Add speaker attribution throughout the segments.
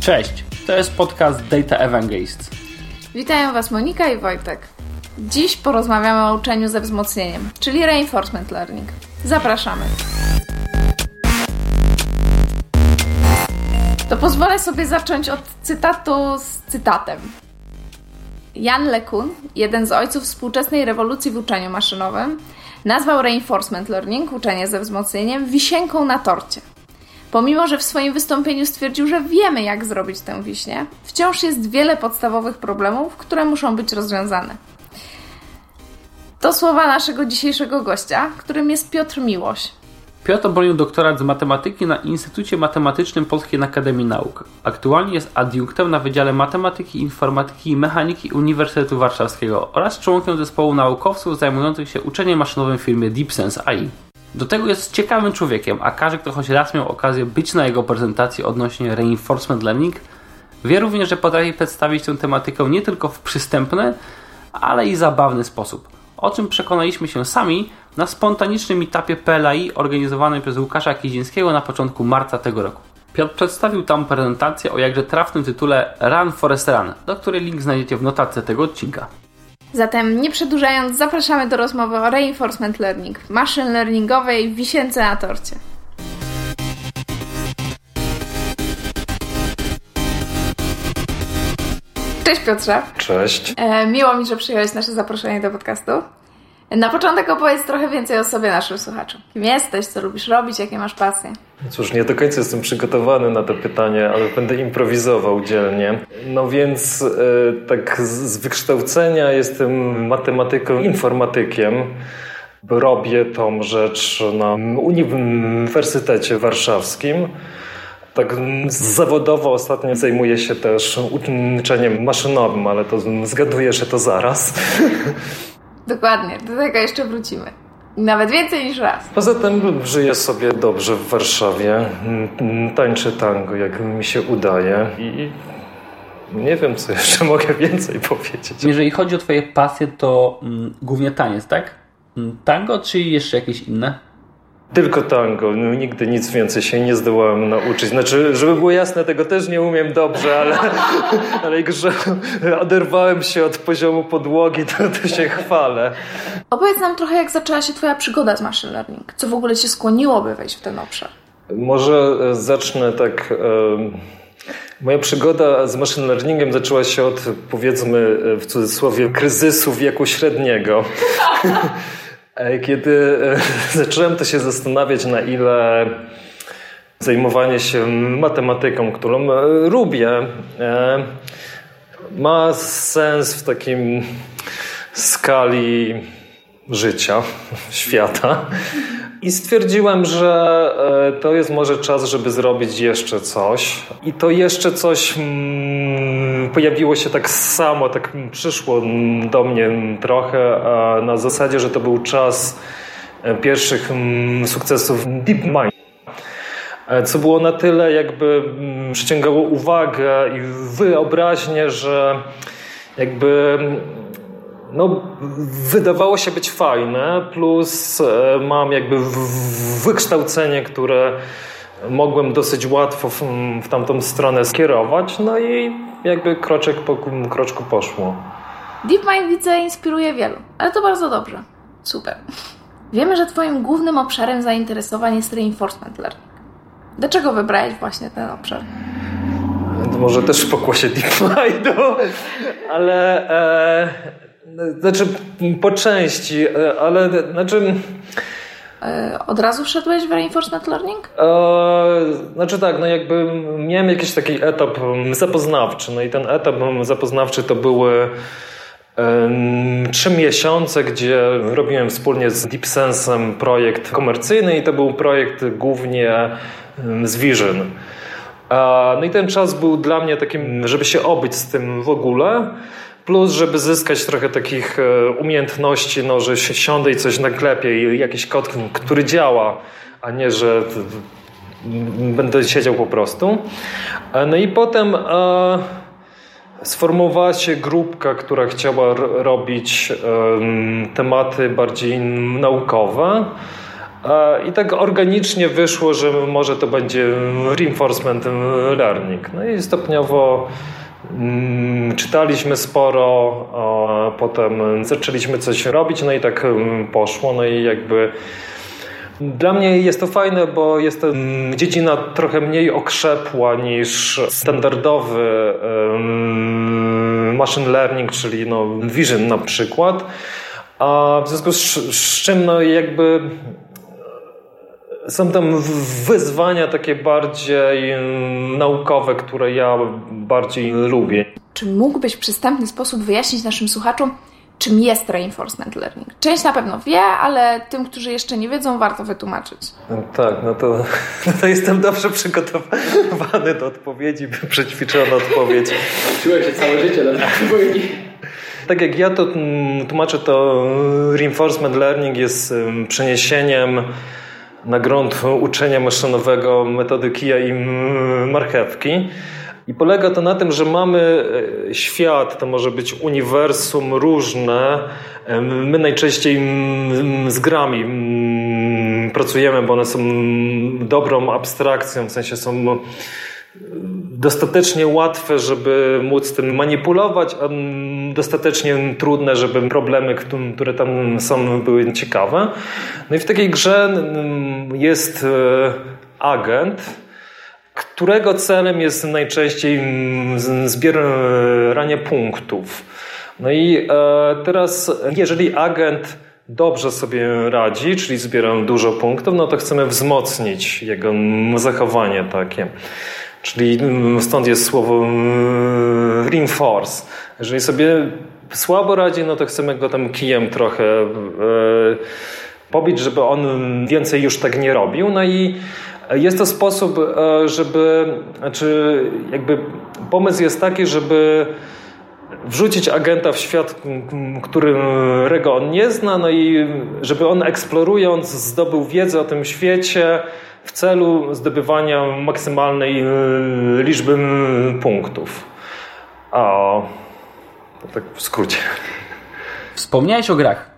Speaker 1: Cześć, to jest podcast Data Evangelists.
Speaker 2: Witają Was Monika i Wojtek. Dziś porozmawiamy o uczeniu ze wzmocnieniem, czyli reinforcement learning. Zapraszamy. To pozwolę sobie zacząć od cytatu z cytatem. Jan LeCun, jeden z ojców współczesnej rewolucji w uczeniu maszynowym, nazwał reinforcement learning, uczenie ze wzmocnieniem, wisienką na torcie. Pomimo, że w swoim wystąpieniu stwierdził, że wiemy, jak zrobić tę wiśnię, wciąż jest wiele podstawowych problemów, które muszą być rozwiązane. To słowa naszego dzisiejszego gościa, którym jest Piotr Miłoś.
Speaker 1: Piotr obronił doktorat z matematyki na Instytucie Matematycznym Polskiej Akademii Nauk. Aktualnie jest adiunktem na Wydziale Matematyki, Informatyki i Mechaniki Uniwersytetu Warszawskiego oraz członkiem zespołu naukowców zajmujących się uczeniem maszynowym w firmie DeepSense AI. Do tego jest ciekawym człowiekiem, a każdy, kto choć raz miał okazję być na jego prezentacji odnośnie reinforcement learning, wie również, że potrafi przedstawić tę tematykę nie tylko w przystępny, ale i zabawny sposób. O czym przekonaliśmy się sami na spontanicznym etapie PLAI organizowanym przez Łukasza Kizińskiego na początku marca tego roku. Piotr przedstawił tam prezentację o jakże trafnym tytule Run Forest Run, do której link znajdziecie w notatce tego odcinka.
Speaker 2: Zatem nie przedłużając, zapraszamy do rozmowy o reinforcement learning, machine learningowej wisience na torcie. Cześć Piotrze.
Speaker 3: Cześć.
Speaker 2: E, miło mi, że przyjąłeś nasze zaproszenie do podcastu. Na początek opowiedz trochę więcej o sobie naszym słuchaczom. Kim jesteś, co lubisz robić, jakie masz pasje?
Speaker 3: Cóż, nie do końca jestem przygotowany na to pytanie, ale będę improwizował dzielnie. No więc e, tak z wykształcenia jestem matematyką, informatykiem. Robię tą rzecz na Uniwersytecie Warszawskim. Tak zawodowo ostatnio zajmuję się też uczeniem maszynowym, ale to zgaduję, że to zaraz.
Speaker 2: Dokładnie, do tego jeszcze wrócimy. Nawet więcej niż raz.
Speaker 3: Poza tym żyję sobie dobrze w Warszawie. Tańczę tango, jak mi się udaje. I nie wiem, co jeszcze mogę więcej powiedzieć.
Speaker 1: Jeżeli chodzi o Twoje pasje, to mm, głównie taniec, tak? Mm, tango, czy jeszcze jakieś inne?
Speaker 3: Tylko tango. No, nigdy nic więcej się nie zdołałem nauczyć. Znaczy, żeby było jasne, tego też nie umiem dobrze, ale, ale jak że oderwałem się od poziomu podłogi, to, to się chwalę.
Speaker 2: Opowiedz nam trochę, jak zaczęła się Twoja przygoda z machine learning. Co w ogóle Cię skłoniło, by wejść w ten obszar?
Speaker 3: Może e, zacznę tak... Moja przygoda z machine learningiem zaczęła się od, powiedzmy, e, w cudzysłowie, kryzysu wieku średniego. Kiedy e, zacząłem to się zastanawiać, na ile zajmowanie się matematyką, którą e, lubię, e, ma sens w takim skali życia, świata. I stwierdziłem, że e, to jest może czas, żeby zrobić jeszcze coś. I to jeszcze coś mm, pojawiło się tak samo, tak przyszło do mnie trochę na zasadzie, że to był czas e, pierwszych mm, sukcesów DeepMind. E, co było na tyle jakby mm, przyciągało uwagę i wyobraźnię, że jakby no, wydawało się być fajne, plus e, mam jakby wykształcenie, które mogłem dosyć łatwo w, w tamtą stronę skierować, no i jakby kroczek po kroczku poszło.
Speaker 2: DeepMind widzę inspiruje wielu, ale to bardzo dobrze. Super. Wiemy, że Twoim głównym obszarem zainteresowań jest reinforcement learning. Dlaczego wybrałeś właśnie ten obszar?
Speaker 3: Może też w pokłosie DeepMindu, ale e, znaczy, po części, e, ale znaczy.
Speaker 2: E, od razu wszedłeś w reinforcement learning?
Speaker 3: E, znaczy tak, no jakby miałem jakiś taki etap zapoznawczy. No i ten etap zapoznawczy to były trzy miesiące, gdzie robiłem wspólnie z DeepSense'em projekt komercyjny i to był projekt głównie z Vision. No i ten czas był dla mnie takim, żeby się obyć z tym w ogóle. Plus, żeby zyskać trochę takich e, umiejętności, no, że się siądę i coś naklepię i jakiś kod, który działa, a nie, że będę siedział po prostu. E, no i potem e, sformułowała się grupka, która chciała robić tematy bardziej naukowe. I tak organicznie wyszło, że może to będzie reinforcement learning. No i stopniowo czytaliśmy sporo, potem zaczęliśmy coś robić, no i tak mm, poszło. No i jakby dla mnie jest to fajne, bo jest to mm, dziedzina trochę mniej okrzepła niż standardowy machine learning, czyli no vision na przykład. A w związku z, z czym no jakby są tam wyzwania takie bardziej naukowe, które ja bardziej lubię.
Speaker 2: Czy mógłbyś w przystępny sposób wyjaśnić naszym słuchaczom, czym jest reinforcement learning? Część na pewno wie, ale tym, którzy jeszcze nie wiedzą, warto wytłumaczyć.
Speaker 3: Tak, no to, no to jestem dobrze przygotowany do odpowiedzi, przećwiczona odpowiedź.
Speaker 1: Czułem się całe życie na odpowiedzi.
Speaker 3: Tak jak ja to tłumaczę, to reinforcement learning jest przeniesieniem na grunt uczenia maszynowego metody kija i marchewki. I polega to na tym, że mamy e, świat, to może być uniwersum różne. My najczęściej z grami pracujemy, bo one są dobrą abstrakcją, w sensie są dostatecznie łatwe, żeby móc tym manipulować, a dostatecznie trudne, żeby problemy, które tam są, były ciekawe. No i w takiej grze jest e, agent, którego celem jest najczęściej zbieranie punktów. No i e, teraz, jeżeli agent dobrze sobie radzi, czyli zbiera dużo punktów, no to chcemy wzmocnić jego zachowanie takie. Czyli mm, stąd jest słowo mm, reinforce. Jeżeli sobie słabo radzi, no to chcemy go tam kijem trochę e, pobić, żeby on więcej już tak nie robił. No i jest to sposób, e, żeby, znaczy jakby pomysł jest taki, żeby wrzucić agenta w świat, którego on nie zna, no i żeby on eksplorując zdobył wiedzę o tym świecie, w celu zdobywania maksymalnej y, liczby punktów. A tak w skrócie.
Speaker 1: Wspomniałeś o grach,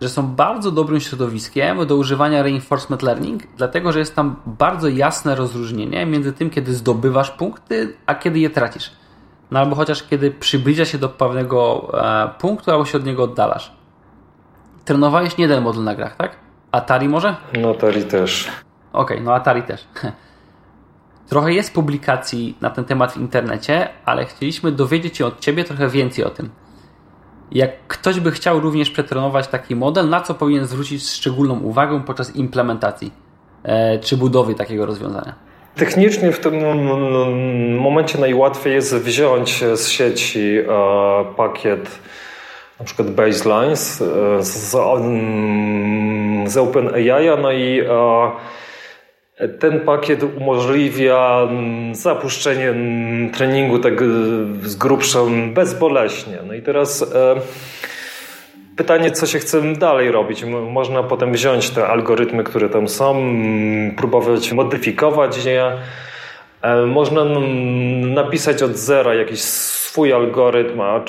Speaker 1: że są bardzo dobrym środowiskiem do używania reinforcement learning, dlatego że jest tam bardzo jasne rozróżnienie między tym, kiedy zdobywasz punkty, a kiedy je tracisz. No albo chociaż kiedy przybliża się do pewnego e, punktu, albo się od niego oddalasz. Trenowałeś nie jeden model na grach, tak? Atari może?
Speaker 3: No Atari też.
Speaker 1: Okej, okay, no Atari też. Trochę jest publikacji na ten temat w internecie, ale chcieliśmy dowiedzieć się od Ciebie trochę więcej o tym. Jak ktoś by chciał również przetrenować taki model, na co powinien zwrócić szczególną uwagę podczas implementacji e, czy budowy takiego rozwiązania?
Speaker 3: Technicznie w tym momencie najłatwiej jest wziąć z sieci e, pakiet na przykład baselines e, z, z OpenAI, no i ten pakiet umożliwia mm, zapuszczenie mm, treningu tak z grubszą bezboleśnie. No i teraz e, pytanie, co się chce dalej robić. Można potem wziąć te algorytmy, które tam są, próbować modyfikować je. E, można napisać od zera jakiś swój algorytm, a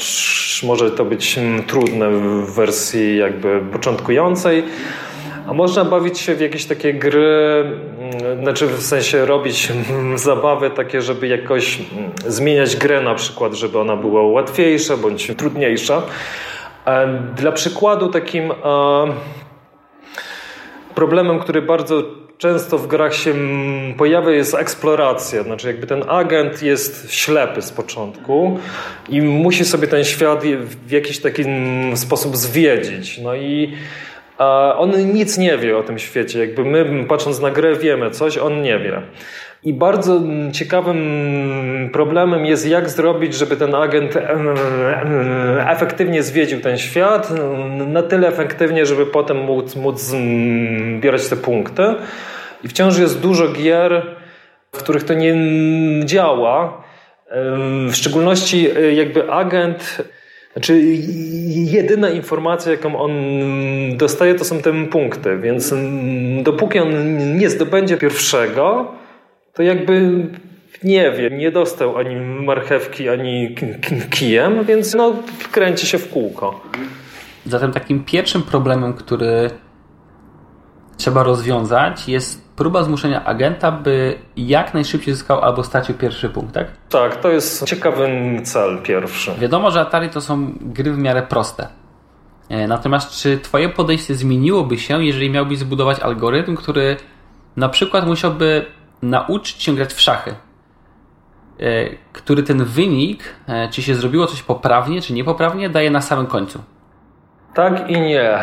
Speaker 3: może to być trudne w wersji jakby początkującej. A można bawić się w jakieś takie gry, mm, znaczy w sensie robić zabawy takie, żeby jakoś mm, zmieniać grę na przykład, żeby ona była łatwiejsza bądź trudniejsza. Dla przykładu takim problemem, który bardzo często w grach się mm, pojawia jest eksploracja. Znaczy jakby ten agent jest ślepy z początku i musi sobie ten świat w jakiś taki sposób zwiedzić. No i on nic nie wie o tym świecie. Jakby my, patrząc na grę, wiemy coś, on nie wie. I bardzo ciekawym problemem jest, jak zrobić, żeby ten agent efektywnie zwiedził ten świat, na tyle efektywnie, żeby potem móc, móc zbierać te punkty. I wciąż jest dużo gier, w których to nie działa. W szczególności jakby agent znaczy, jedyna informacja, jaką on dostaje, to są te punkty, więc dopóki on nie zdobędzie pierwszego, to jakby nie wie, nie dostał ani marchewki, ani kijem, więc no, kręci się w kółko.
Speaker 1: Zatem takim pierwszym problemem, który trzeba rozwiązać, jest próba zmuszenia agenta, by jak najszybciej zyskał albo stracił pierwszy punkt, tak?
Speaker 3: Tak, to jest ciekawy cel pierwszy.
Speaker 1: Wiadomo, że Atari to są gry w miarę proste. E, natomiast czy twoje podejście zmieniłoby się, jeżeli miałbyś zbudować algorytm, który na przykład musiałby nauczyć się grać w szachy? E, który ten wynik, e, czy się zrobiło coś poprawnie, czy niepoprawnie, daje na samym końcu.
Speaker 3: Tak i nie.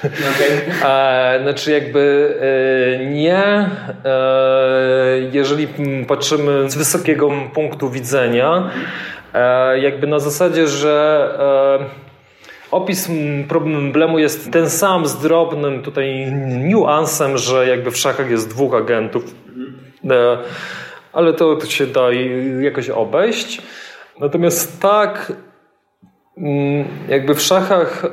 Speaker 3: Okay. E, znaczy jakby e, nie, e, jeżeli patrzymy z wysokiego punktu widzenia, jakby na zasadzie, że opis problemu jest ten sam z drobnym tutaj niuansem, że jakby w szachach jest dwóch agentów ale to, to się da jakoś obejść. Natomiast tak, jakby w szachach, e,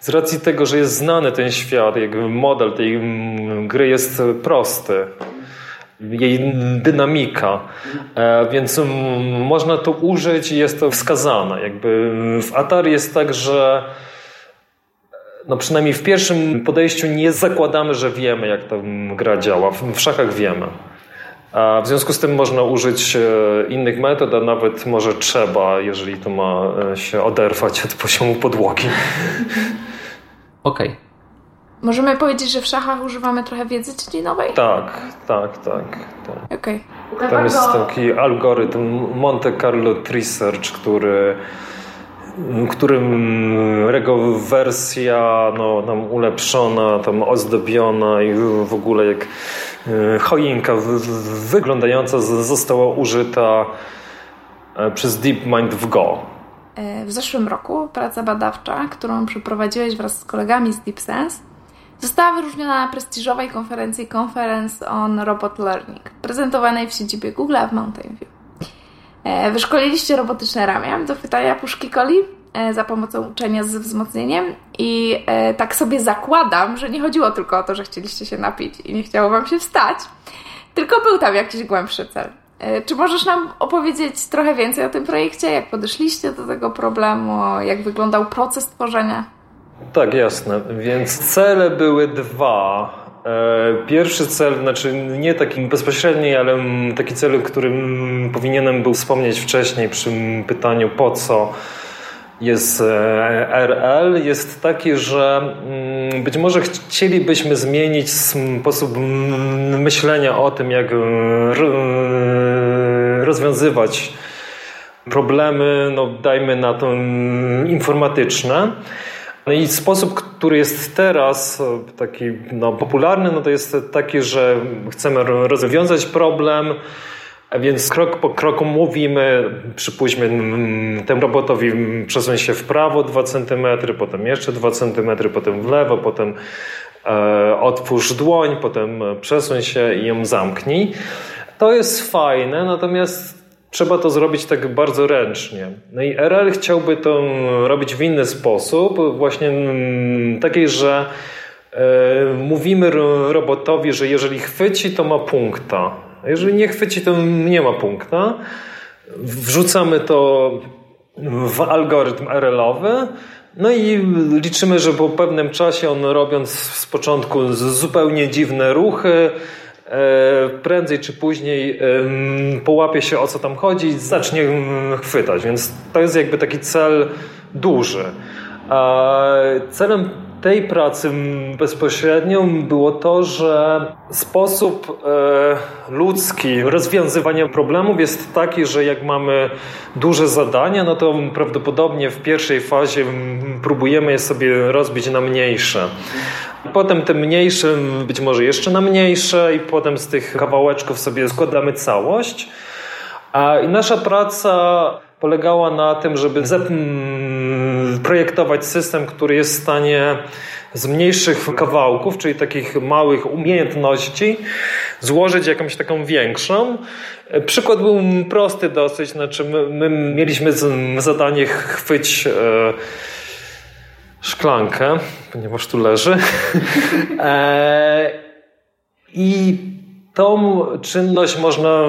Speaker 3: z racji tego, że jest znany ten świat, jakby model tej mm, gry jest prosty, jej dynamika, e, więc można to użyć i jest to wskazane. Jakby w Atari jest tak, że no przynajmniej w pierwszym podejściu nie zakładamy, że wiemy, jak ta gra działa. W szachach wiemy. A w związku z tym można użyć e, innych metod, a nawet może trzeba, jeżeli to ma e, się oderwać od poziomu podłogi.
Speaker 1: Okej. Okay.
Speaker 2: Możemy powiedzieć, że w szachach używamy trochę wiedzy dziedzinowej?
Speaker 3: Tak, tak, tak. tak.
Speaker 2: Okay.
Speaker 3: Tam jest taki algorytm Monte Carlo Research, który którym rego wersja no, tam ulepszona, tam ozdobiona i w ogóle jak e, choinka wyglądająca została użyta e, przez DeepMind w Go.
Speaker 2: E, w zeszłym roku praca badawcza, którą przeprowadziłeś wraz z kolegami z DeepSense, została wyróżniona na prestiżowej konferencji Conference on Robot Learning, prezentowanej w siedzibie Google w Mountain View. E, wyszkoliliście robotyczne ramię do chwytania puszki coli e, za pomocą uczenia z wzmocnieniem i e, tak sobie zakładam, że nie chodziło tylko o to, że chcieliście się napić i nie chciało Wam się wstać, tylko był tam jakiś głębszy cel. Czy możesz nam opowiedzieć trochę więcej o tym projekcie? Jak podeszliście do tego problemu? Jak wyglądał proces tworzenia?
Speaker 3: Tak, jasne. Więc cele były dwa. E, pierwszy cel, znaczy nie taki bezpośredni, ale taki cel, którym powinienem był wspomnieć wcześniej przy pytaniu po co jest e, RL, jest taki, że być może chcielibyśmy zmienić sposób myślenia o tym, jak rozwiązywać problemy, no dajmy na to informatyczne. No i sposób, który jest teraz taki no, popularny, no to jest taki, że chcemy rozwiązać problem, więc krok po kroku mówimy, przypuśćmy temu robotowi przesuń się w prawo 2 cm, potem jeszcze 2 cm, potem w lewo, potem e, otwórz dłoń, potem przesuń się i ją zamknij. To jest fajne, natomiast trzeba to zrobić tak bardzo ręcznie. No i RL chciałby to robić w inny sposób, właśnie mm, takiej, że e, mówimy robotowi, że jeżeli chwyci, to ma punkta. Jeżeli nie chwyci, to nie ma punkta. Wrzucamy to w algorytm RL-owy. No i liczymy, że po pewnym czasie on robiąc z początku zupełnie dziwne ruchy, prędzej czy później połapie się o co tam chodzi i zacznie chwytać. Więc to jest jakby taki cel duży. A celem tej pracy bezpośrednio było to, że sposób e, ludzki rozwiązywania problemów jest taki, że jak mamy duże zadania, no to prawdopodobnie w pierwszej fazie próbujemy je sobie rozbić na mniejsze. Potem te mniejsze, być może jeszcze na mniejsze, i potem z tych kawałeczków sobie składamy całość. I nasza praca polegała na tym, żeby projektować system, który jest w stanie z mniejszych kawałków, czyli takich małych umiejętności, złożyć jakąś taką większą. Przykład był prosty dosyć, znaczy my, my mieliśmy zadanie chwyć e, szklankę, ponieważ tu leży. e, I tą czynność można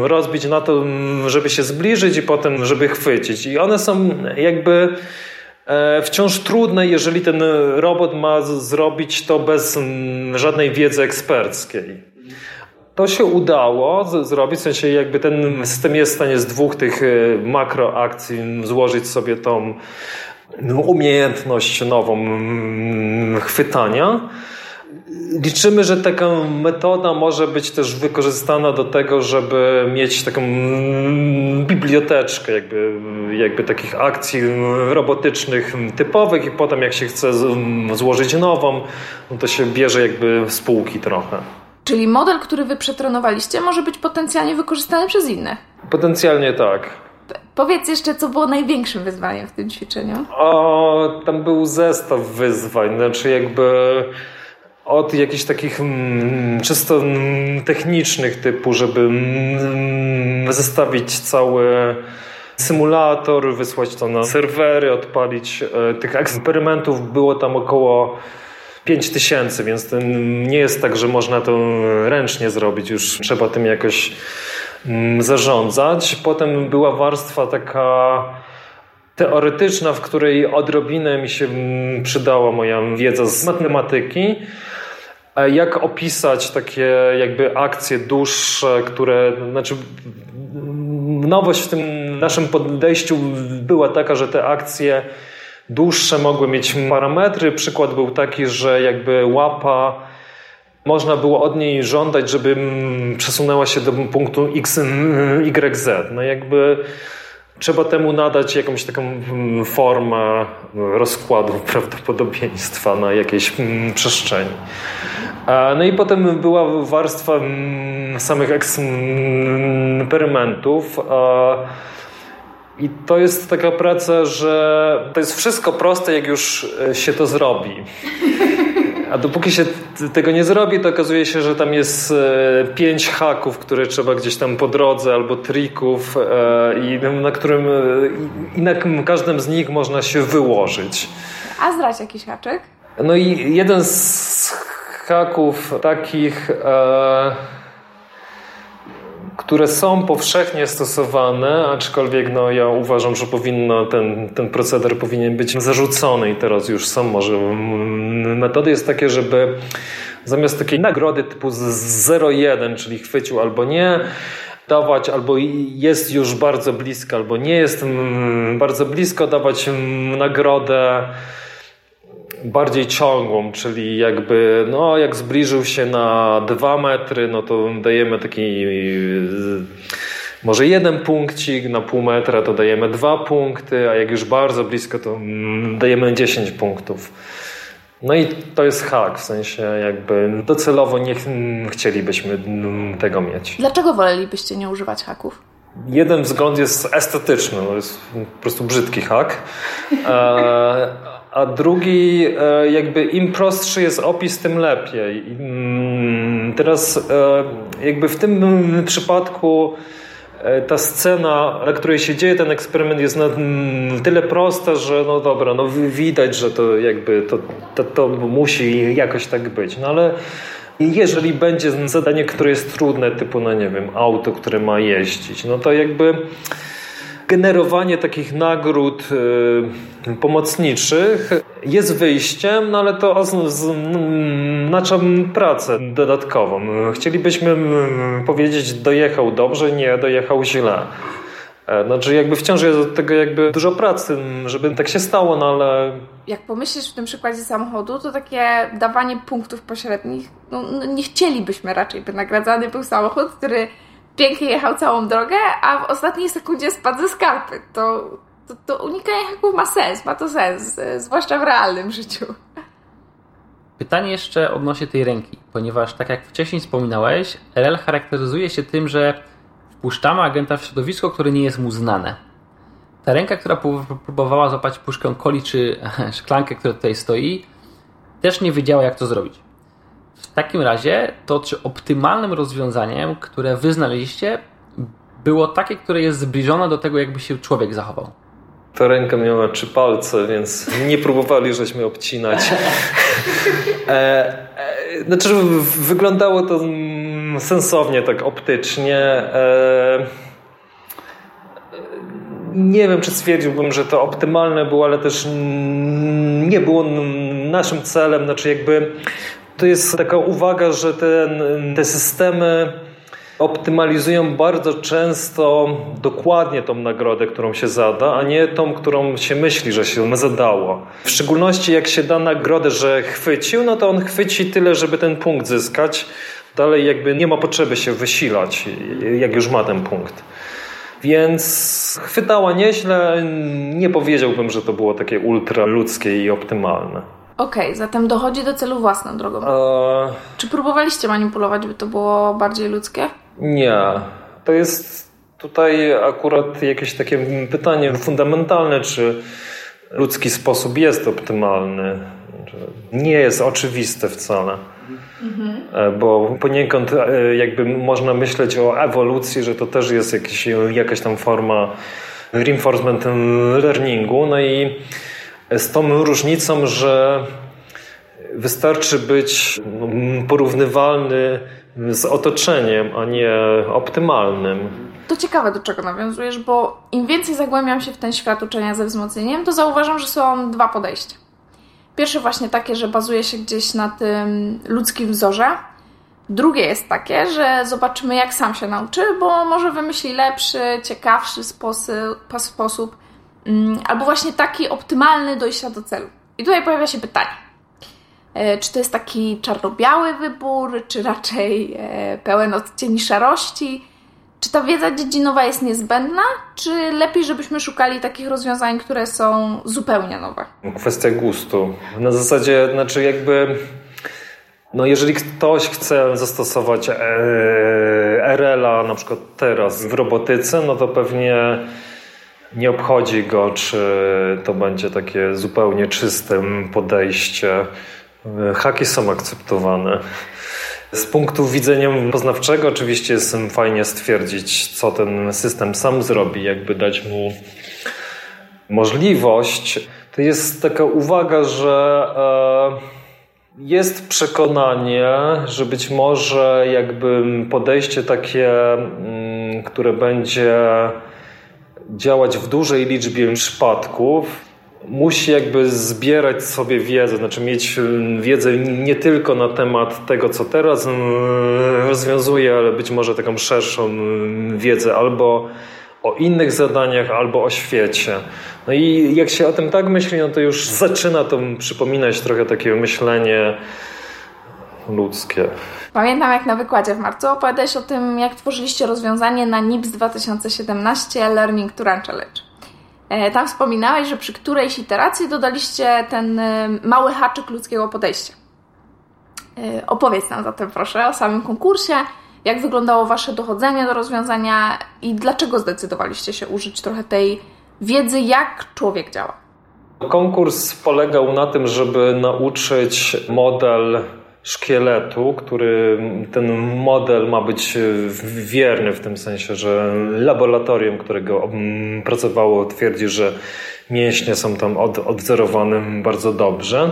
Speaker 3: rozbić na to, żeby się zbliżyć i potem, żeby chwycić. I one są jakby e, wciąż trudne, jeżeli ten robot ma zrobić to bez żadnej wiedzy eksperckiej. To się udało zrobić, w sensie jakby ten system jest w stanie z dwóch tych e, makroakcji złożyć sobie tą umiejętność nową chwytania. Liczymy, że taka metoda może być też wykorzystana do tego, żeby mieć taką biblioteczkę jakby, jakby takich akcji robotycznych typowych i potem jak się chce złożyć nową, no to się bierze jakby spółki trochę.
Speaker 2: Czyli model, który wy przetrenowaliście może być potencjalnie wykorzystany przez inne?
Speaker 3: Potencjalnie tak.
Speaker 2: Powiedz jeszcze, co było największym wyzwaniem w tym ćwiczeniu?
Speaker 3: O, tam był zestaw wyzwań, znaczy jakby od jakichś takich mm, czysto mm, technicznych typu, żeby mm, zestawić cały symulator, wysłać to na serwery, odpalić. E, tych eksperymentów było tam około 5000, więc nie jest tak, że można to ręcznie zrobić, już trzeba tym jakoś zarządzać. Potem była warstwa taka teoretyczna, w której odrobinę mi się przydała moja wiedza z matematyki. Jak opisać takie jakby akcje dłuższe, które, znaczy nowość w tym naszym podejściu była taka, że te akcje dłuższe mogły mieć parametry. Przykład był taki, że jakby łapa można było od niej żądać, żeby przesunęła się do punktu X, YZ. No jakby trzeba temu nadać jakąś taką formę rozkładu prawdopodobieństwa na jakiejś przestrzeni. No i potem była warstwa samych eksperymentów. I to jest taka praca, że to jest wszystko proste, jak już e, się to zrobi. A dopóki się tego nie zrobi, to okazuje się, że tam jest e, pięć haków, które trzeba gdzieś tam po drodze, albo trików, e, i na którym i na każdym z nich można się wyłożyć.
Speaker 2: A zdradź jakiś haczyk?
Speaker 3: No i jeden z haków takich które są powszechnie stosowane, aczkolwiek no, ja uważam, że powinno ten, ten proceder powinien być zarzucony i teraz już są może metody jest takie, żeby zamiast takiej nagrody typu 0,1, czyli chwycił albo nie, dawać albo jest już bardzo blisko, albo nie jest bardzo blisko, dawać nagrodę bardziej ciągłą, czyli jakby, no jak zbliżył się na dwa metry, no to dajemy taki może jeden punkcik, na pół metra to dajemy dwa punkty, a jak już bardzo blisko, to dajemy 10 punktów. No i to jest hak, w sensie jakby docelowo nie chcielibyśmy tego mieć.
Speaker 2: Dlaczego wolelibyście nie używać haków?
Speaker 3: Jeden wzgląd jest estetyczny, to jest po prostu brzydki hak. E, a drugi, e, jakby im prostszy jest opis, tym lepiej. Mm, teraz, e, jakby w tym przypadku e, ta scena, na której się dzieje ten eksperyment jest na mm, tyle prosta, że no dobra, no widać, że to jakby to, to, to musi jakoś tak być. No ale jeżeli będzie zadanie, które jest trudne, typu, no nie wiem, auto, które ma jeździć, no to jakby generowanie takich nagród y, pomocniczych jest wyjściem, no ale to oznacza pracę dodatkową. Chcielibyśmy powiedzieć dojechał dobrze, nie dojechał źle. E, znaczy jakby wciąż jest od tego jakby dużo pracy, żeby tak się stało, no ale...
Speaker 2: Jak pomyślisz w tym przykładzie samochodu, to takie dawanie punktów pośrednich, no, no nie chcielibyśmy raczej, by nagradzany był samochód, który pięknie jechał całą drogę, a w ostatniej sekundzie spadł ze skarpy. To, to, to unikanie haków ma sens, ma to sens, e, zwłaszcza w realnym życiu.
Speaker 1: Pytanie jeszcze odnośnie tej ręki, ponieważ tak jak wcześniej wspominałeś, RL charakteryzuje się tym, że wpuszczamy agenta w środowisko, które nie jest mu znane. Ta ręka, która próbowała złapać puszkę coli czy szklankę, która tutaj stoi, też nie wiedziała jak to zrobić. W takim razie to czy optymalnym rozwiązaniem, które wy znaleźliście, było takie, które jest zbliżone do tego, jakby się człowiek zachował?
Speaker 3: Ta ręka miała trzy palce, więc nie próbowali żeśmy obcinać. e, e, znaczy, wyglądało to sensownie, tak optycznie. E, nie wiem, czy stwierdziłbym, że to optymalne było, ale też nie było naszym celem. Znaczy, jakby to jest taka uwaga, że ten, te systemy optymalizują bardzo często dokładnie tą nagrodę, którą się zada, a nie tą, którą się myśli, że się zadało. W szczególności jak się da nagrodę, że chwycił, no to on chwyci tyle, żeby ten punkt zyskać. Dalej jakby nie ma potrzeby się wysilać, jak już ma ten punkt. Więc chwytała nieźle. Nie powiedziałbym, że to było takie ultra ludzkie i optymalne.
Speaker 2: Okej, okay, zatem dochodzi do celu własną drogą. Czy próbowaliście manipulować, by to było bardziej ludzkie?
Speaker 3: Nie. To jest tutaj akurat jakieś takie pytanie fundamentalne, czy ludzki sposób jest optymalny. Nie jest oczywiste wcale. Mhm. Bo poniekąd e, jakby można myśleć o ewolucji, że to też jest jakiś, jakaś tam forma reinforcement learningu. No i z tą różnicą, że wystarczy być no, porównywalny z otoczeniem, a nie optymalnym.
Speaker 2: To ciekawe, do czego nawiązujesz, bo im więcej zagłębiam się w ten świat uczenia ze wzmocnieniem, to zauważam, że są dwa podejścia. Pierwsze właśnie takie, że bazuje się gdzieś na tym ludzkim wzorze. Drugie jest takie, że zobaczymy, jak sam się nauczy, bo może wymyśli lepszy, ciekawszy sposób, albo właśnie taki optymalny dojścia do celu. I tutaj pojawia się pytanie E, czy to jest taki czarno-biały wybór, czy raczej e, pełen odcieni szarości? Czy ta wiedza dziedzinowa jest niezbędna, czy lepiej, żebyśmy szukali takich rozwiązań, które są zupełnie nowe?
Speaker 3: Kwestia gustu. Na zasadzie, znaczy jakby. No jeżeli ktoś chce zastosować e, RL-a na przykład teraz w robotyce, no to pewnie nie obchodzi go, czy to będzie takie zupełnie czyste podejście Haki są akceptowane. Z punktu widzenia poznawczego oczywiście jest fajnie stwierdzić, co ten system sam zrobi, jakby dać mu możliwość. To jest taka uwaga, że e, jest przekonanie, że być może jakby podejście takie, mm, które będzie działać w dużej liczbie przypadków, musi jakby zbierać sobie wiedzę, znaczy mieć y, wiedzę nie tylko na temat tego, co teraz y, rozwiązuje, ale być może taką szerszą y, wiedzę albo o innych zadaniach, albo o świecie. No i jak się o tym tak myśli, no to już zaczyna to przypominać trochę takie myślenie ludzkie.
Speaker 2: Pamiętam jak na wykładzie w marcu opowiadałeś o tym, jak tworzyliście rozwiązanie na NIPS 2017 Learning to Run Challenge. E, tam wspominałeś, że przy którejś iteracji dodaliście ten e, mały haczyk ludzkiego podejścia. E, opowiedz nam zatem proszę o samym konkursie, jak wyglądało Wasze dochodzenie do rozwiązania i dlaczego zdecydowaliście się użyć trochę tej wiedzy, jak człowiek działa.
Speaker 3: Konkurs polegał na tym, żeby nauczyć model szkieletu, który ten model ma być wierny w tym sensie, że laboratorium, którego pracowało, twierdzi, że mięśnie są tam od, odwzorowane bardzo dobrze.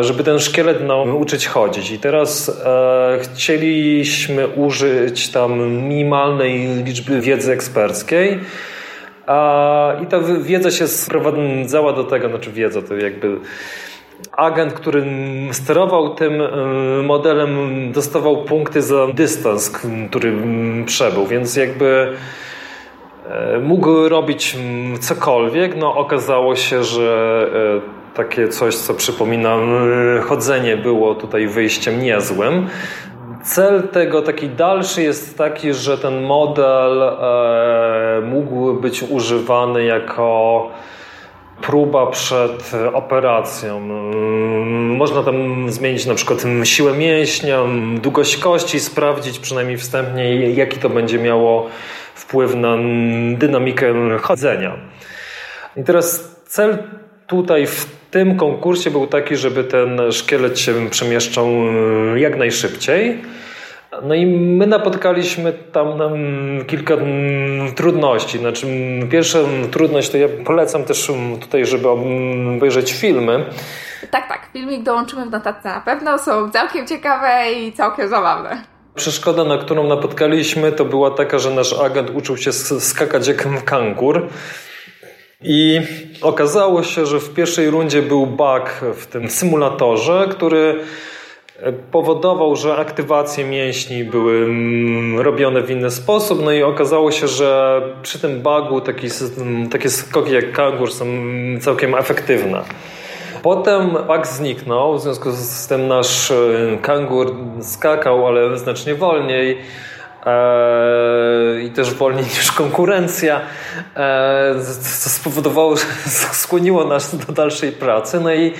Speaker 3: Żeby ten szkielet nauczyć chodzić. I teraz e, chcieliśmy użyć tam minimalnej liczby wiedzy eksperckiej. I ta wiedza się sprowadzała do tego, znaczy wiedza to jakby agent, który sterował tym e, modelem, dostawał punkty za dystans, który przebył, więc jakby e, mógł robić cokolwiek. No, okazało się, że e, takie coś, co przypomina chodzenie, było tutaj wyjściem niezłym. Cel tego taki dalszy jest taki, że ten model mógł być używany jako próba przed operacją. Można tam zmienić na przykład siłę mięśnia, długość kości, sprawdzić przynajmniej wstępnie, jaki to będzie miało wpływ na dynamikę chodzenia. I teraz cel tutaj w tym konkursie był taki, żeby ten szkielet się przemieszczał jak najszybciej. No i my napotkaliśmy tam kilka trudności. Znaczy, pierwsza trudność to ja polecam też tutaj, żeby obejrzeć filmy.
Speaker 2: Tak, tak. Filmik dołączymy w notatce na pewno. Są całkiem ciekawe i całkiem zabawne.
Speaker 3: Przeszkoda, na którą napotkaliśmy, to była taka, że nasz agent uczył się skakać jak kangur. I okazało się, że w pierwszej rundzie był bug w tym symulatorze, który powodował, że aktywacje mięśni były mm, robione w inny sposób. No i okazało się, że przy tym bugu taki, takie skoki jak kangur są całkiem efektywne. Potem bug zniknął, w związku z tym nasz e, kangur skakał, ale znacznie wolniej. E, i też wolniej niż konkurencja, e, co spowodowało, że skłoniło nas do dalszej pracy. No i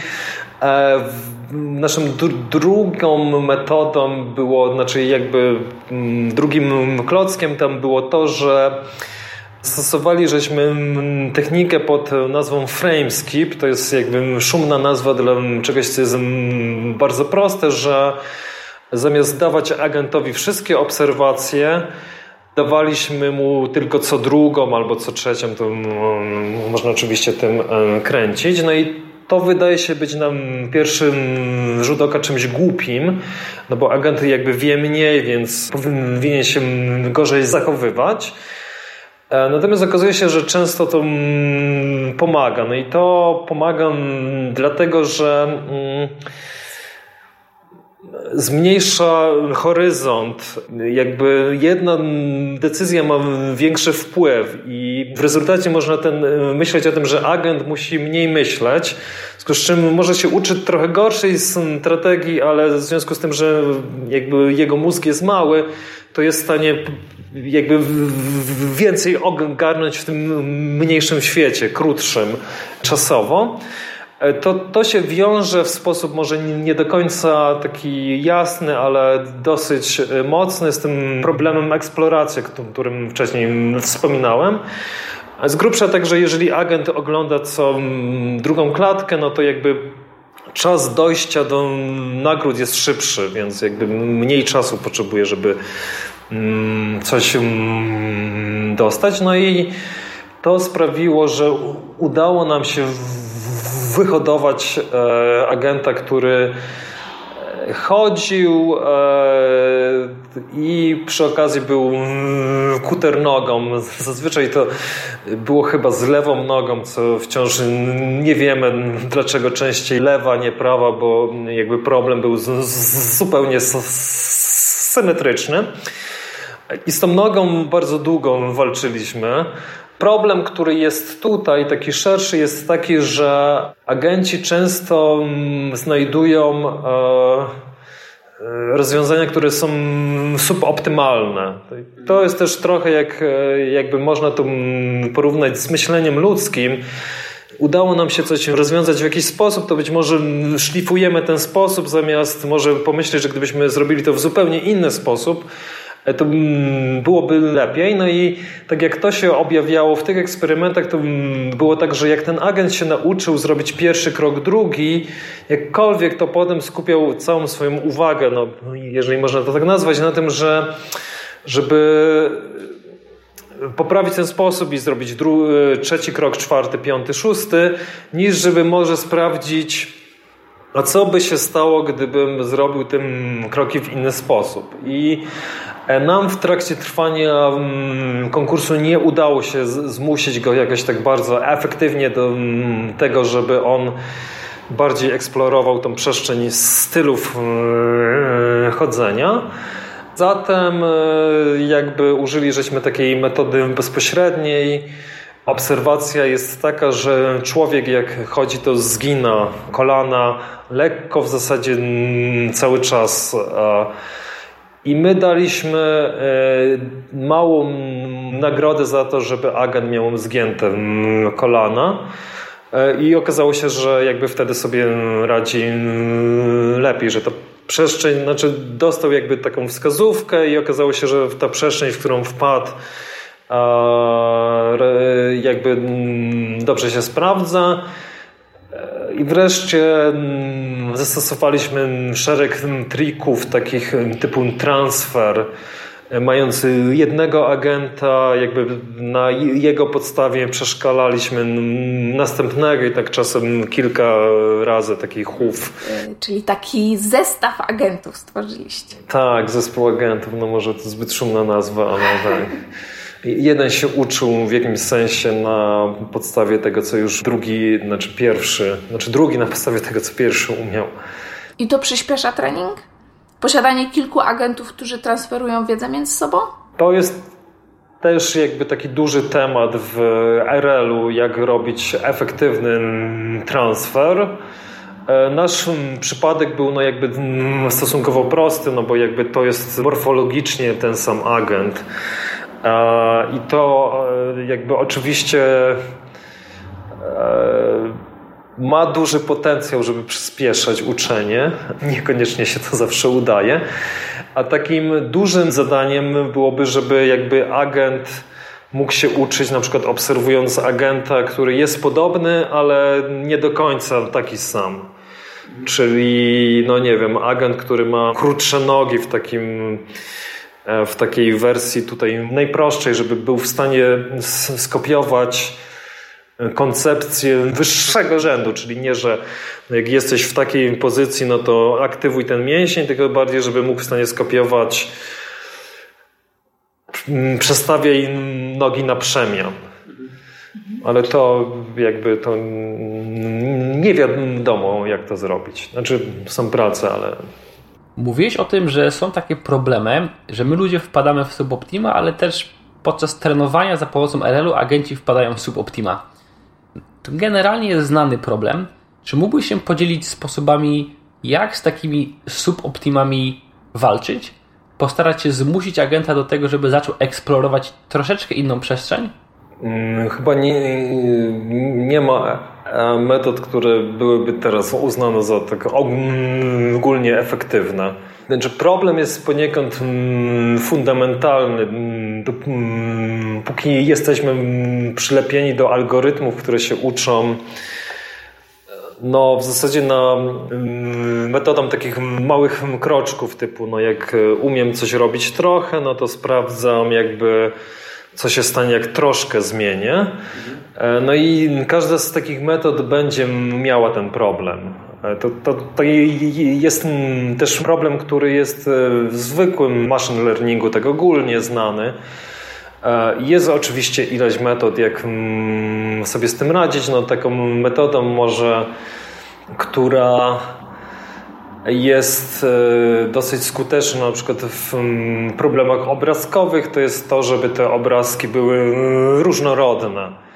Speaker 3: naszą drugą metodą było, znaczy jakby mm, drugim klockiem tam było to, że Stosowali żeśmy technikę pod nazwą Frameskip. To jest jakby szumna nazwa dla czegoś, co jest bardzo proste, że zamiast dawać agentowi wszystkie obserwacje, dawaliśmy mu tylko co drugą albo co trzecią, to można oczywiście tym kręcić. No i to wydaje się być nam pierwszym rzut oka czymś głupim, no bo agent jakby wie mniej, więc powinien się gorzej zachowywać. E, natomiast okazuje się, że często to mm, pomaga. No i to pomaga dlatego, że mm, zmniejsza horyzont. Jakby jedna decyzja ma większy wpływ i w rezultacie można ten, myśleć o tym, że agent musi mniej myśleć, z czym może się uczyć trochę gorszej strategii, ale w związku z tym, że jakby jego mózg jest mały, to jest w stanie jakby więcej ogarnąć w tym mniejszym świecie, krótszym czasowo. E, to, to się wiąże w sposób może nie do końca taki jasny, ale dosyć e, mocny z tym problemem eksploracji, o którym wcześniej wspominałem. Z grubsza także, jeżeli agent ogląda co drugą klatkę, no to jakby czas dojścia do nagród jest szybszy, więc jakby mniej czasu potrzebuje, żeby coś dostać. No i to sprawiło, że udało nam się wyhodować e, agenta, który e, chodził e, i przy okazji był mm, kuter nogą. Zazwyczaj to było chyba z lewą nogą, co wciąż nie wiemy dlaczego częściej lewa, nie prawa, bo jakby problem był zupełnie symetryczny. I z tą nogą bardzo długo walczyliśmy. Problem, który jest tutaj, taki szerszy, jest taki, że agenci często mm, znajdują e, e, rozwiązania, które są suboptymalne. To jest też trochę jak, e, jakby można to mm, porównać z myśleniem ludzkim. Udało nam się coś rozwiązać w jakiś sposób, to być może szlifujemy ten sposób, zamiast może pomyśleć, że gdybyśmy zrobili to w zupełnie inny sposób, to mm, byłoby lepiej. No i tak jak to się objawiało w tych eksperymentach, to mm, było tak, że jak ten agent się nauczył zrobić pierwszy krok, drugi, jakkolwiek to potem skupiał całą swoją uwagę, no, jeżeli można to tak nazwać, na tym, że żeby poprawić ten sposób i zrobić drugi, trzeci krok, czwarty, piąty, szósty, niż żeby może sprawdzić, a co by się stało, gdybym zrobił ten kroki w inny sposób. I E, nam w trakcie trwania mm, konkursu nie udało się zmusić go jakoś tak bardzo efektywnie do mm, tego, żeby on bardziej eksplorował tą przestrzeń stylów e, chodzenia. Zatem e, jakby użyli żeśmy takiej metody bezpośredniej. Obserwacja jest taka, że człowiek jak chodzi to zgina kolana lekko w zasadzie mm, cały czas. I my daliśmy e, małą nagrodę za to, żeby agent miał zgięte kolana. E, I okazało się, że jakby wtedy sobie radzi lepiej, że ta przestrzeń, znaczy dostał jakby taką wskazówkę i okazało się, że ta przestrzeń, w którą wpadł, jakby dobrze się sprawdza. I wreszcie mm, zastosowaliśmy szereg trików takich typu transfer, mając jednego agenta, jakby na jego podstawie przeszkalaliśmy następnego i tak czasem kilka razy taki chów.
Speaker 2: E, czyli taki zestaw agentów stworzyliście.
Speaker 3: Tak, zespół agentów, no może to zbyt szumna nazwa, ale tak. Jeden się uczył w jakimś sensie na podstawie tego, co już drugi, znaczy pierwszy, znaczy drugi na podstawie tego, co pierwszy umiał.
Speaker 2: I to przyspiesza trening? Posiadanie kilku agentów, którzy transferują wiedzę między sobą?
Speaker 3: To jest też jakby taki duży temat w RL-u, jak robić efektywny transfer. E, nasz przypadek był no jakby stosunkowo prosty, no bo jakby to jest morfologicznie ten sam agent. E, I to e, jakby oczywiście ma duży potencjał, żeby przyspieszać uczenie. Niekoniecznie się to zawsze udaje. A takim dużym zadaniem byłoby, żeby jakby agent mógł się uczyć, na przykład obserwując agenta, który jest podobny, ale nie do końca taki sam. Czyli, no nie wiem, agent, który ma krótsze nogi w takim e, w takiej wersji tutaj najprostszej, żeby był w stanie skopiować koncepcję wyższego rzędu, czyli nie, że jak jesteś w takiej pozycji, no to aktywuj ten mięsień, tylko bardziej, żeby mógł w stanie skopiować mm, przestawiaj nogi na przemian. Ale to jakby to nie wiadomo, jak to zrobić. Znaczy, są prace, ale.
Speaker 1: Mówiłeś o tym, że są takie problemy, że my ludzie wpadamy w suboptima, ale też podczas trenowania za pomocą RL-u agenci wpadają w suboptima. To generalnie jest znany problem. Czy mógłbyś się podzielić sposobami, jak z takimi suboptimami walczyć? Postarać się zmusić agenta do tego, żeby zaczął eksplorować troszeczkę inną przestrzeń?
Speaker 3: Mm, chyba nie, nie ma e, metod, które byłyby teraz uznane za tak ogólnie efektywne. Znaczy problem jest poniekąd mm, fundamentalny. Mm, póki jesteśmy przylepieni do algorytmów, które się uczą no w zasadzie na metodą takich małych kroczków typu no jak umiem coś robić trochę, no to sprawdzam jakby co się stanie, jak troszkę zmienię. E, no i każda z takich metod będzie miała ten problem. E, to, to, to jest też problem, który jest e, w zwykłym machine learningu, tak ogólnie znany. Jest oczywiście ileś metod, jak sobie z tym radzić. No, taką metodą może, która jest e, dosyć skuteczny na przykład w mm, problemach obrazkowych, to jest to, żeby te obrazki były mm, różnorodne.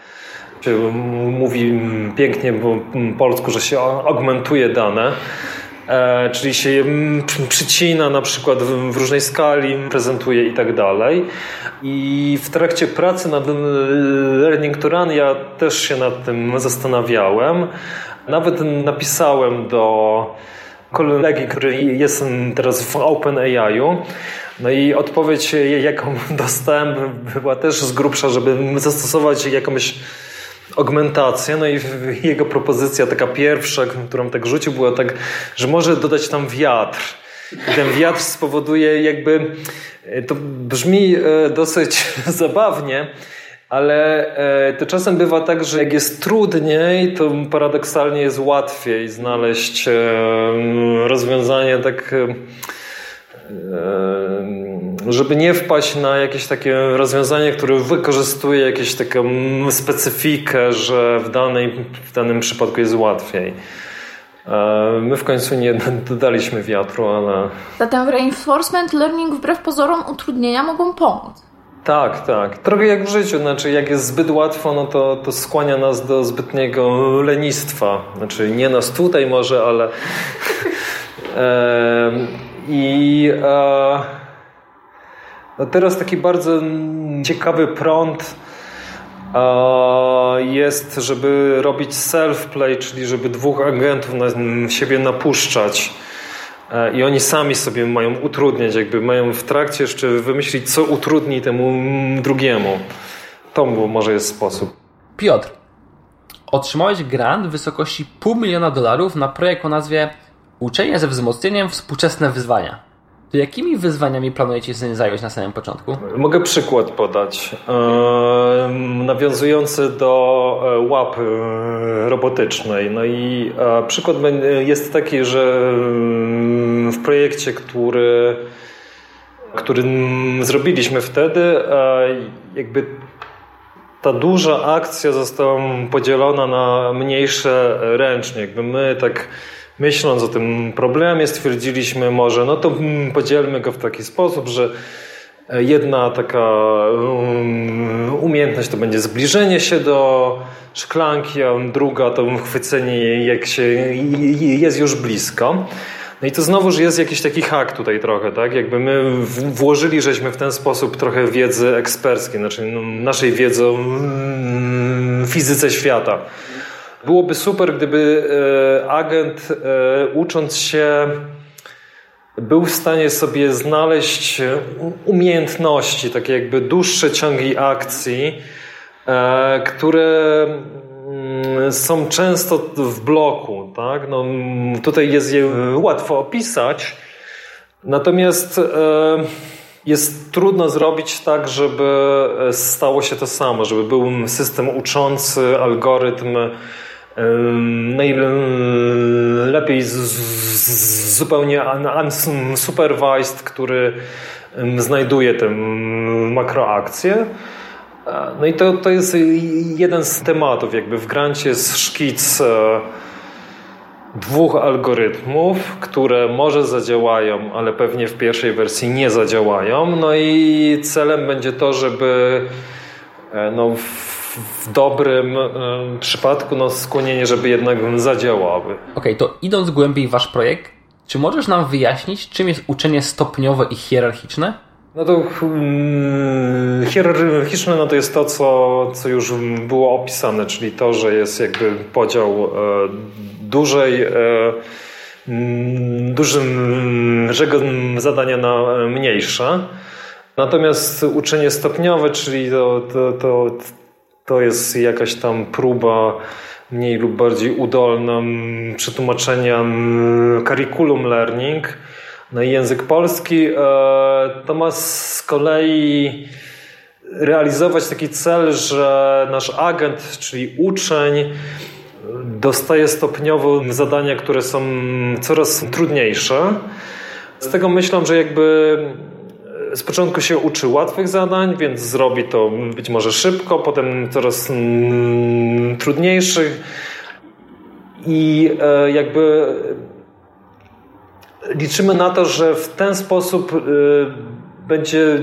Speaker 3: Mówi pięknie po polsku, że się augmentuje dane, e, czyli się je przycina na przykład w różnej skali, prezentuje i tak dalej. I w trakcie pracy nad Learning to Run ja też się nad tym zastanawiałem. Nawet napisałem do kolegi, który jest teraz w OpenAI-u. No i odpowiedź, jaką dostałem, była też z grubsza, żeby zastosować jakąś augmentację. No i jego propozycja, taka pierwsza, którą tak rzucił, była tak, że może dodać tam wiatr. I ten wiatr spowoduje jakby, to brzmi e, dosyć zabawnie, ale e, to czasem bywa tak, że jak jest trudniej, to paradoksalnie jest łatwiej znaleźć e, rozwiązanie tak e, żeby nie wpaść na jakieś takie rozwiązanie, które wykorzystuje jakąś taką specyfikę, że w, danej, w danym przypadku jest łatwiej. My w końcu nie dodaliśmy wiatru, ale.
Speaker 2: Zatem reinforcement learning wbrew pozorom utrudnienia mogą pomóc.
Speaker 3: Tak, tak. Trochę jak w życiu. Znaczy, jak jest zbyt łatwo, no to, to skłania nas do zbytniego lenistwa. Znaczy, nie nas tutaj może, ale. e, I e, no teraz taki bardzo ciekawy prąd jest, żeby robić self-play, czyli żeby dwóch agentów na siebie napuszczać. E, i oni sami sobie mają utrudniać, jakby mają w trakcie jeszcze wymyślić, co utrudni temu drugiemu. To może jest sposób.
Speaker 1: Piotr, otrzymałeś grant w wysokości pół miliona dolarów na projekt o nazwie Uczenie ze wzmocnieniem współczesne wyzwania. To jakimi wyzwaniami planujecie się zająć na samym początku?
Speaker 3: Mogę przykład podać. nawiązujący do e, łap e, robotycznej. No i przykład jest taki, że w projekcie, który, który zrobiliśmy wtedy, jakby ta duża akcja została podzielona na mniejsze ręcznie. Jakby my tak myśląc o tym problemie stwierdziliśmy może, no to podzielmy go w taki sposób, że jedna taka um, umiejętność to będzie zbliżenie się do szklanki, a druga to chwycenie jak się jest już blisko. No i to znowuż jest jakiś taki hak tutaj trochę, tak? Jakby my włożyli żeśmy w ten sposób trochę wiedzy eksperckiej, znaczy no, naszej wiedzy o mm, fizyce świata. Byłoby super, gdyby e, agent e, ucząc się był w stanie sobie znaleźć umiejętności, takie jakby dłuższe ciągi akcji, e, które są często w bloku. Tak? No, tutaj jest je łatwo opisać, natomiast jest trudno zrobić tak, żeby stało się to samo, żeby był system uczący, algorytm najlepiej zupełnie unsupervised, który znajduje tę makroakcję. No i to, to jest jeden z tematów. Jakby w grancie jest szkic e, dwóch algorytmów, które może zadziałają, ale pewnie w pierwszej wersji nie zadziałają. No i celem będzie to, żeby e, no, w dobrym y, przypadku no, skłonienie, żeby jednak zadziałały. Okej,
Speaker 1: okay, to idąc głębiej w wasz projekt, czy możesz nam wyjaśnić, czym jest uczenie stopniowe i hierarchiczne?
Speaker 3: No to hmm, hierarchiczne no to jest to, co, co już było opisane, czyli to, że jest jakby podział e, dużej, e, dużym, zadania na mniejsze. Natomiast uczenie stopniowe, czyli to, to, to, to jest jakaś tam próba mniej lub bardziej udolna przetłumaczenia curriculum learning na język polski. E, to ma z kolei realizować taki cel, że nasz agent, czyli uczeń, dostaje stopniowo zadania, które są coraz trudniejsze. Z tego myślę, że jakby z początku się uczy łatwych zadań, więc zrobi to być może szybko, potem coraz trudniejszych i e, jakby liczymy na to, że w ten sposób e, będzie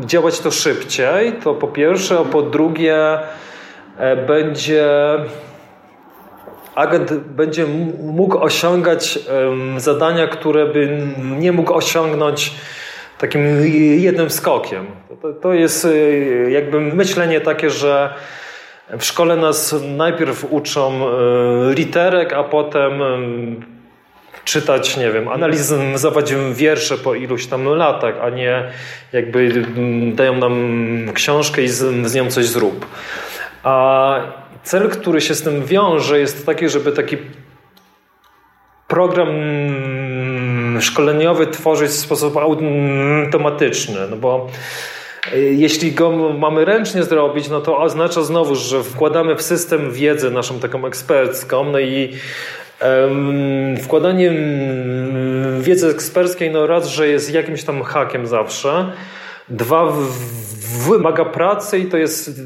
Speaker 3: działać to szybciej, to po pierwsze, a po drugie e, będzie agent będzie mógł osiągać zadania, które by nie mógł osiągnąć takim jednym skokiem. To, jest y, jakby myślenie takie, że w szkole nas najpierw uczą y, literek, a potem y, czytać, nie wiem, analizować wiersze po iluś tam latach, a nie jakby dają nam książkę i z, z nią coś zrób. A cel, który się z tym wiąże, jest taki, żeby taki program szkoleniowy tworzyć w sposób automatyczny, no bo e, jeśli go mamy ręcznie zrobić, no to oznacza znowu, że wkładamy w system wiedzę naszą taką ekspercką, no i wkładanie wiedzy eksperckiej, no raz, że jest jakimś tam hakiem zawsze, dwa, wymaga pracy i to jest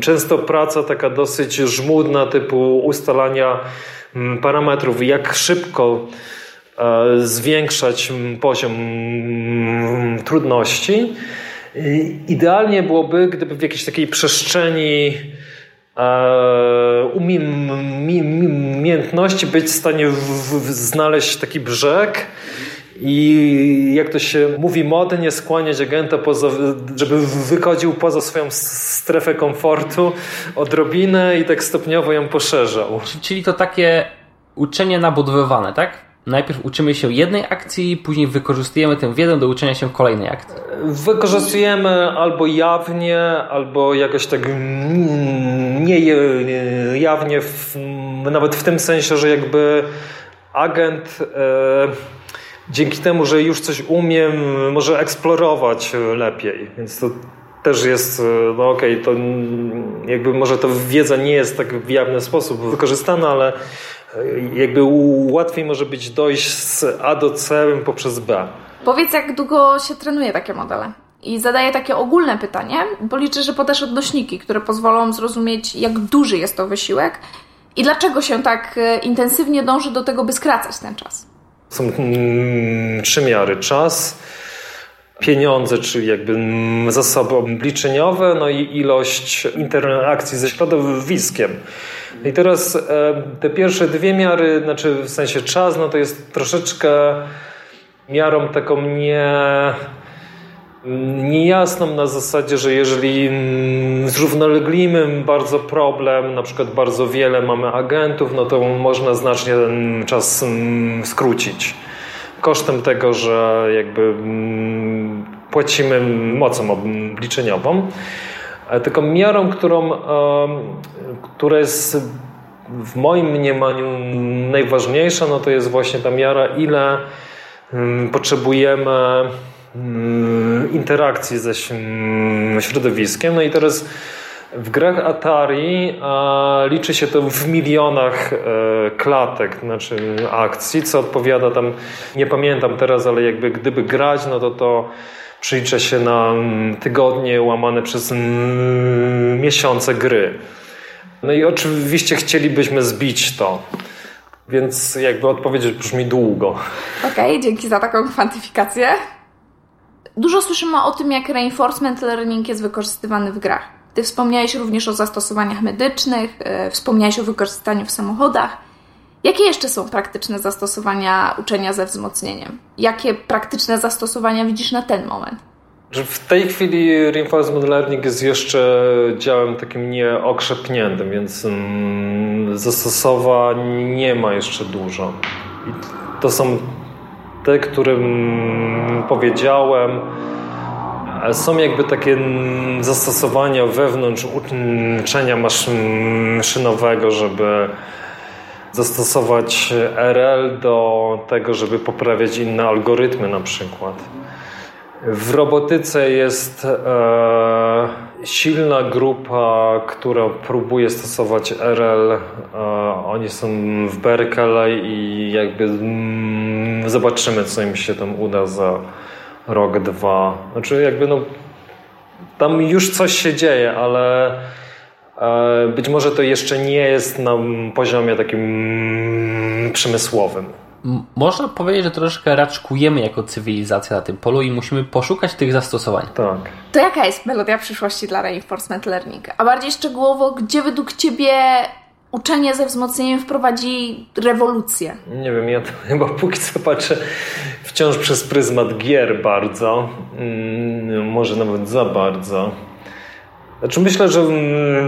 Speaker 3: często praca taka dosyć żmudna, typu ustalania parametrów, jak szybko E, zwiększać poziom trudności. Idealnie byłoby, gdyby w jakiejś takiej przestrzeni umiejętności być w stanie znaleźć taki brzeg i jak to się mówi modnie, skłaniać agenta, poza, żeby wychodził poza swoją strefę komfortu odrobinę i tak stopniowo ją poszerzał.
Speaker 1: Czyli to takie uczenie nabudowywane, tak? Najpierw uczymy się jednej akcji, później wykorzystujemy tę wiedzę do uczenia się kolejnej akcji.
Speaker 3: Wykorzystujemy albo jawnie, albo jakoś tak niejawnie, nawet w tym sensie, że jakby agent e, dzięki temu, że już coś umiem, może eksplorować lepiej. Więc to też jest, no okej, okay, to jakby może to wiedza nie jest tak w jawny sposób wykorzystana, ale jakby łatwiej może być dojść z A do C poprzez B.
Speaker 2: Powiedz, jak długo się trenuje takie modele? I zadaję takie ogólne pytanie, bo liczę, że podasz odnośniki, które pozwolą zrozumieć, jak duży jest to wysiłek i dlaczego się tak e, intensywnie dąży do tego, by skracać ten czas.
Speaker 3: Są mm, trzy miary. Czas, pieniądze, czyli jakby zasoby obliczeniowe, no i ilość interakcji ze środowiskiem. I teraz te pierwsze dwie miary, znaczy w sensie czas, no to jest troszeczkę miarą taką nie niejasną na zasadzie, że jeżeli zrównoleglimy bardzo problem, na przykład bardzo wiele mamy agentów, no to można znacznie ten czas skrócić. Kosztem tego, że jakby płacimy mocą obliczeniową. E, tylko miarą, którą, która jest w moim mniemaniu najważniejsza, no to jest właśnie ta miara, ile potrzebujemy interakcji ze środowiskiem. No i teraz w grach Atari liczy się to w milionach e, klatek, znaczy akcji, co odpowiada tam, nie pamiętam teraz, ale jakby gdyby grać, no to to przylicza się na mm, tygodnie łamane przez mm, miesiące gry. No i oczywiście chcielibyśmy zbić to. Więc jakby odpowiedzieć brzmi długo.
Speaker 2: Okej, okay, dzięki za taką kwantyfikację. Dużo słyszymy o tym, jak reinforcement learning jest wykorzystywany w grach. Ty wspomniałeś również o zastosowaniach medycznych, yy, wspomniałeś o wykorzystaniu w samochodach. Jakie jeszcze są praktyczne zastosowania uczenia ze wzmocnieniem? Jakie praktyczne zastosowania widzisz na ten moment?
Speaker 3: W tej chwili reinforcement learning jest jeszcze działem takim nieokrzepniętym, więc mm, zastosowań nie ma jeszcze dużo. I to są te, którym powiedziałem, są jakby takie zastosowania wewnątrz uczenia maszynowego, żeby zastosować RL do tego, żeby poprawiać inne algorytmy na przykład. W robotyce jest e, silna grupa, która próbuje stosować RL. E, oni są w Berkeley i jakby mm, zobaczymy, co im się tam uda za rok, dwa. Znaczy jakby no tam już coś się dzieje, ale być może to jeszcze nie jest na poziomie takim przemysłowym
Speaker 1: można powiedzieć, że troszkę raczkujemy jako cywilizacja na tym polu i musimy poszukać tych zastosowań.
Speaker 3: Tak.
Speaker 2: To jaka jest melodia przyszłości dla reinforcement learning? A bardziej szczegółowo, gdzie według Ciebie uczenie ze wzmocnieniem wprowadzi rewolucję?
Speaker 3: Nie wiem, ja to chyba póki co patrzę wciąż przez pryzmat gier bardzo. Mm, może nawet za bardzo. Znaczy myślę, że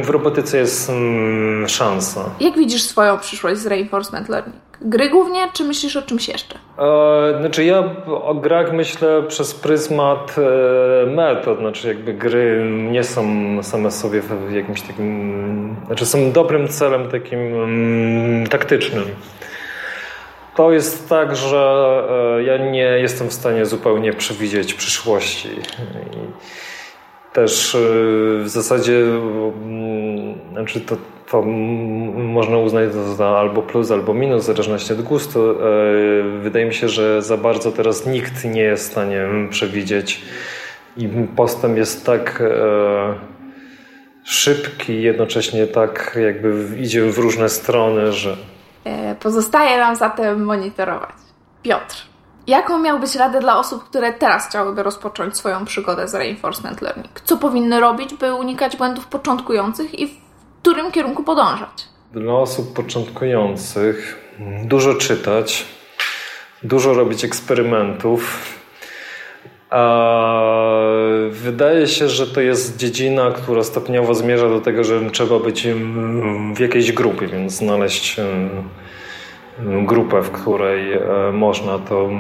Speaker 3: w robotyce jest mm, szansa.
Speaker 2: Jak widzisz swoją przyszłość z reinforcement learning? Gry głównie, czy myślisz o czymś jeszcze?
Speaker 3: E, znaczy ja o grach myślę przez pryzmat e, metod, znaczy jakby gry nie są same sobie w jakimś takim, znaczy są dobrym celem takim mm, taktycznym. To jest tak, że e, ja nie jestem w stanie zupełnie przewidzieć przyszłości. I też e, w zasadzie mm, znaczy to to można uznać za albo plus, albo minus, w zależności od gustu. E, wydaje mi się, że za bardzo teraz nikt nie jest w stanie przewidzieć i postęp jest tak e, szybki, jednocześnie tak jakby idzie w różne strony, że...
Speaker 2: E, pozostaje nam zatem monitorować. Piotr, jaką miałbyś radę dla osób, które teraz chciałyby rozpocząć swoją przygodę z reinforcement learning? Co powinny robić, by unikać błędów początkujących i którym kierunku podążać?
Speaker 3: Dla osób początkujących dużo czytać, dużo robić eksperymentów. Wydaje się, że to jest dziedzina, która stopniowo zmierza do tego, że trzeba być w jakiejś grupie, więc znaleźć grupę, w której e, można to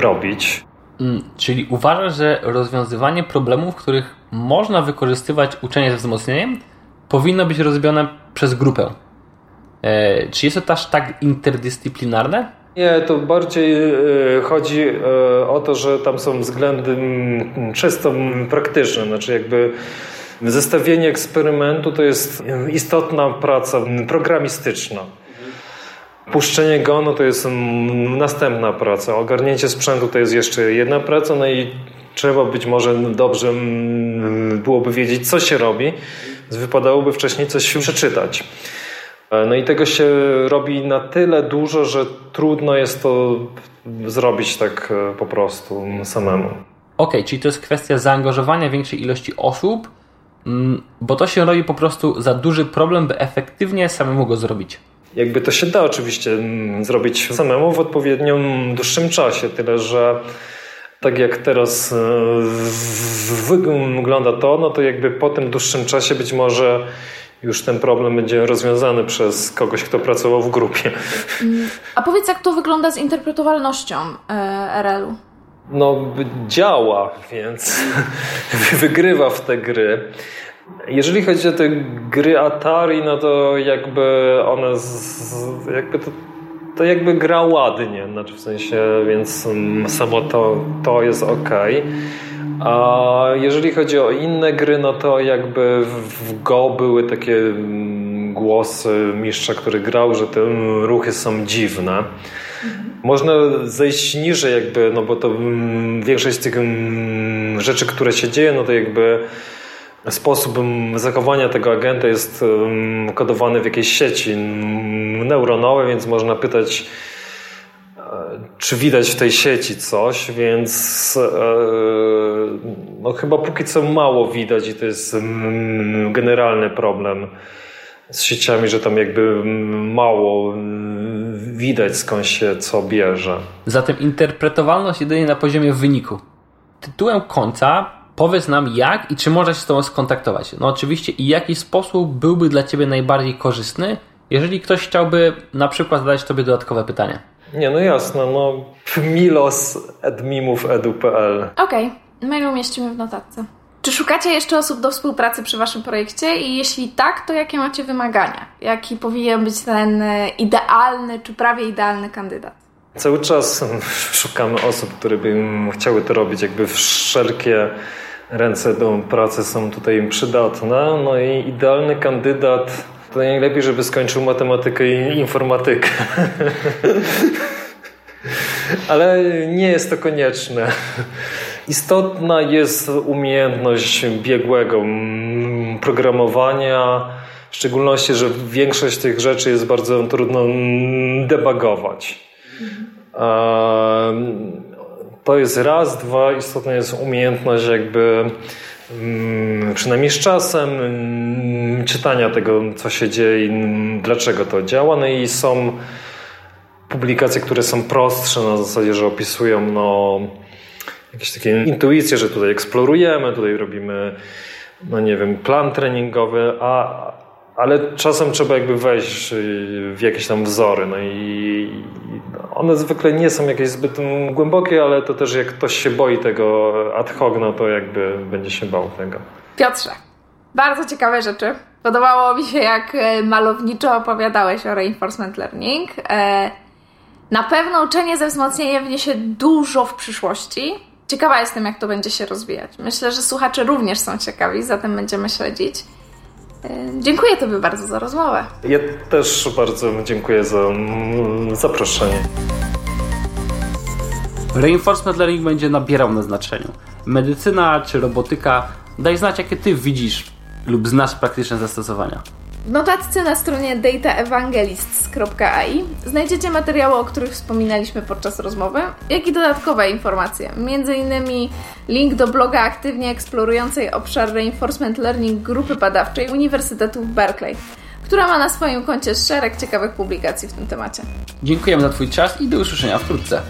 Speaker 3: robić.
Speaker 1: Mm, czyli uważasz, że rozwiązywanie problemów, w których można wykorzystywać uczenie ze wzmocnieniem, powinno być rozumiane przez grupę. E, czy jest to też tak interdyscyplinarne?
Speaker 3: Nie, to bardziej e, chodzi o to, że tam są względy mm, czysto praktyczne, znaczy jakby zestawienie eksperymentu to jest istotna praca programistyczna. Puszczenie go no to jest następna praca. Ogarnięcie sprzętu to jest jeszcze jedna praca, no i trzeba być może dobrze byłoby wiedzieć, co się robi, wypadałoby wcześniej coś przeczytać. E, no i tego się robi na tyle dużo, że trudno jest to zrobić tak e, po prostu samemu. Okej,
Speaker 1: okay, czyli to jest kwestia zaangażowania większej ilości osób, bo to się robi po prostu za duży problem, by efektywnie samemu go zrobić.
Speaker 3: Jakby to się da oczywiście zrobić samemu w odpowiednio dłuższym czasie, tyle że tak jak teraz e, wygląda to, no to jakby po tym dłuższym czasie być może już ten problem będzie rozwiązany przez kogoś, kto pracował w grupie.
Speaker 2: A powiedz, jak to wygląda z interpretowalnością e, RL-u?
Speaker 3: No, działa, więc wygrywa w te gry. Jeżeli chodzi o te gry Atari, no to jakby one, z, jakby to, to jakby gra ładnie, znaczy w sensie, więc samo to, to jest ok. A jeżeli chodzi o inne gry, no to jakby w Go były takie mm, głosy mistrza, który grał, że te ruchy są dziwne. Można zejść niżej jakby, no bo to mm, większość z tych mm, rzeczy, które się dzieje, no to jakby sposób zachowania tego agenta jest kodowany w jakiejś sieci neuronowej, więc można pytać czy widać w tej sieci coś, więc e, no, chyba póki co mało widać i to jest generalny problem z sieciami, że tam jakby mało widać skąd się co bierze.
Speaker 1: Zatem interpretowalność jedynie na poziomie wyniku. Tytułem końca powiedz nam jak i czy można się z Tobą skontaktować. No oczywiście i jaki sposób byłby dla Ciebie najbardziej korzystny, jeżeli ktoś chciałby na przykład zadać Tobie dodatkowe pytania.
Speaker 3: Nie, no jasne, no milos.edmimów.edu.pl
Speaker 2: Okej, okay. mail umieścimy w notatce. Czy szukacie jeszcze osób do współpracy przy Waszym projekcie i jeśli tak, to jakie macie wymagania? Jaki powinien być ten idealny czy prawie idealny kandydat?
Speaker 3: Cały czas szukamy osób, które by chciały to robić, jakby wszelkie ręce do pracy są tutaj przydatne. No i idealny kandydat to najlepiej, żeby skończył matematykę i informatykę. Ale nie jest to konieczne. Istotna jest umiejętność biegłego programowania, w szczególności, że większość tych rzeczy jest bardzo trudno debugować. To jest raz. Dwa, istotna jest umiejętność jakby Mm, przynajmniej z czasem mm, czytania tego, co się dzieje i dlaczego to działa. No i są publikacje, które są prostsze na zasadzie, że opisują no, jakieś takie intuicje, że tutaj eksplorujemy, tutaj robimy, no nie wiem, plan treningowy, a, ale czasem trzeba jakby wejść w jakieś tam wzory. No i one zwykle nie są jakieś zbyt głębokie, ale to też jak ktoś się boi tego ad hoc, no to jakby będzie się bał tego.
Speaker 2: Piotrze, bardzo ciekawe rzeczy. Podobało mi się, jak e, malowniczo opowiadałeś o reinforcement learning. E, na pewno uczenie ze wzmocnieniem wniesie dużo w przyszłości. Ciekawa jestem, jak to będzie się rozwijać. Myślę, że słuchacze również są ciekawi, zatem będziemy śledzić. E, dziękuję Tobie bardzo za rozmowę.
Speaker 3: Ja też bardzo dziękuję za mm, zaproszenie.
Speaker 1: Reinforcement learning będzie nabierał na znaczeniu. Medycyna czy robotyka, daj znać jakie Ty widzisz lub znasz praktyczne zastosowania.
Speaker 2: W notatce na stronie dataevangelists.ai znajdziecie materiały, o których wspominaliśmy podczas rozmowy, jak i dodatkowe informacje, m.in. link do bloga aktywnie eksplorującej obszar Reinforcement Learning grupy badawczej Uniwersytetu w Berkeley, która ma na swoim koncie szereg ciekawych publikacji w tym temacie.
Speaker 1: Dziękujemy za Twój czas i do usłyszenia wkrótce.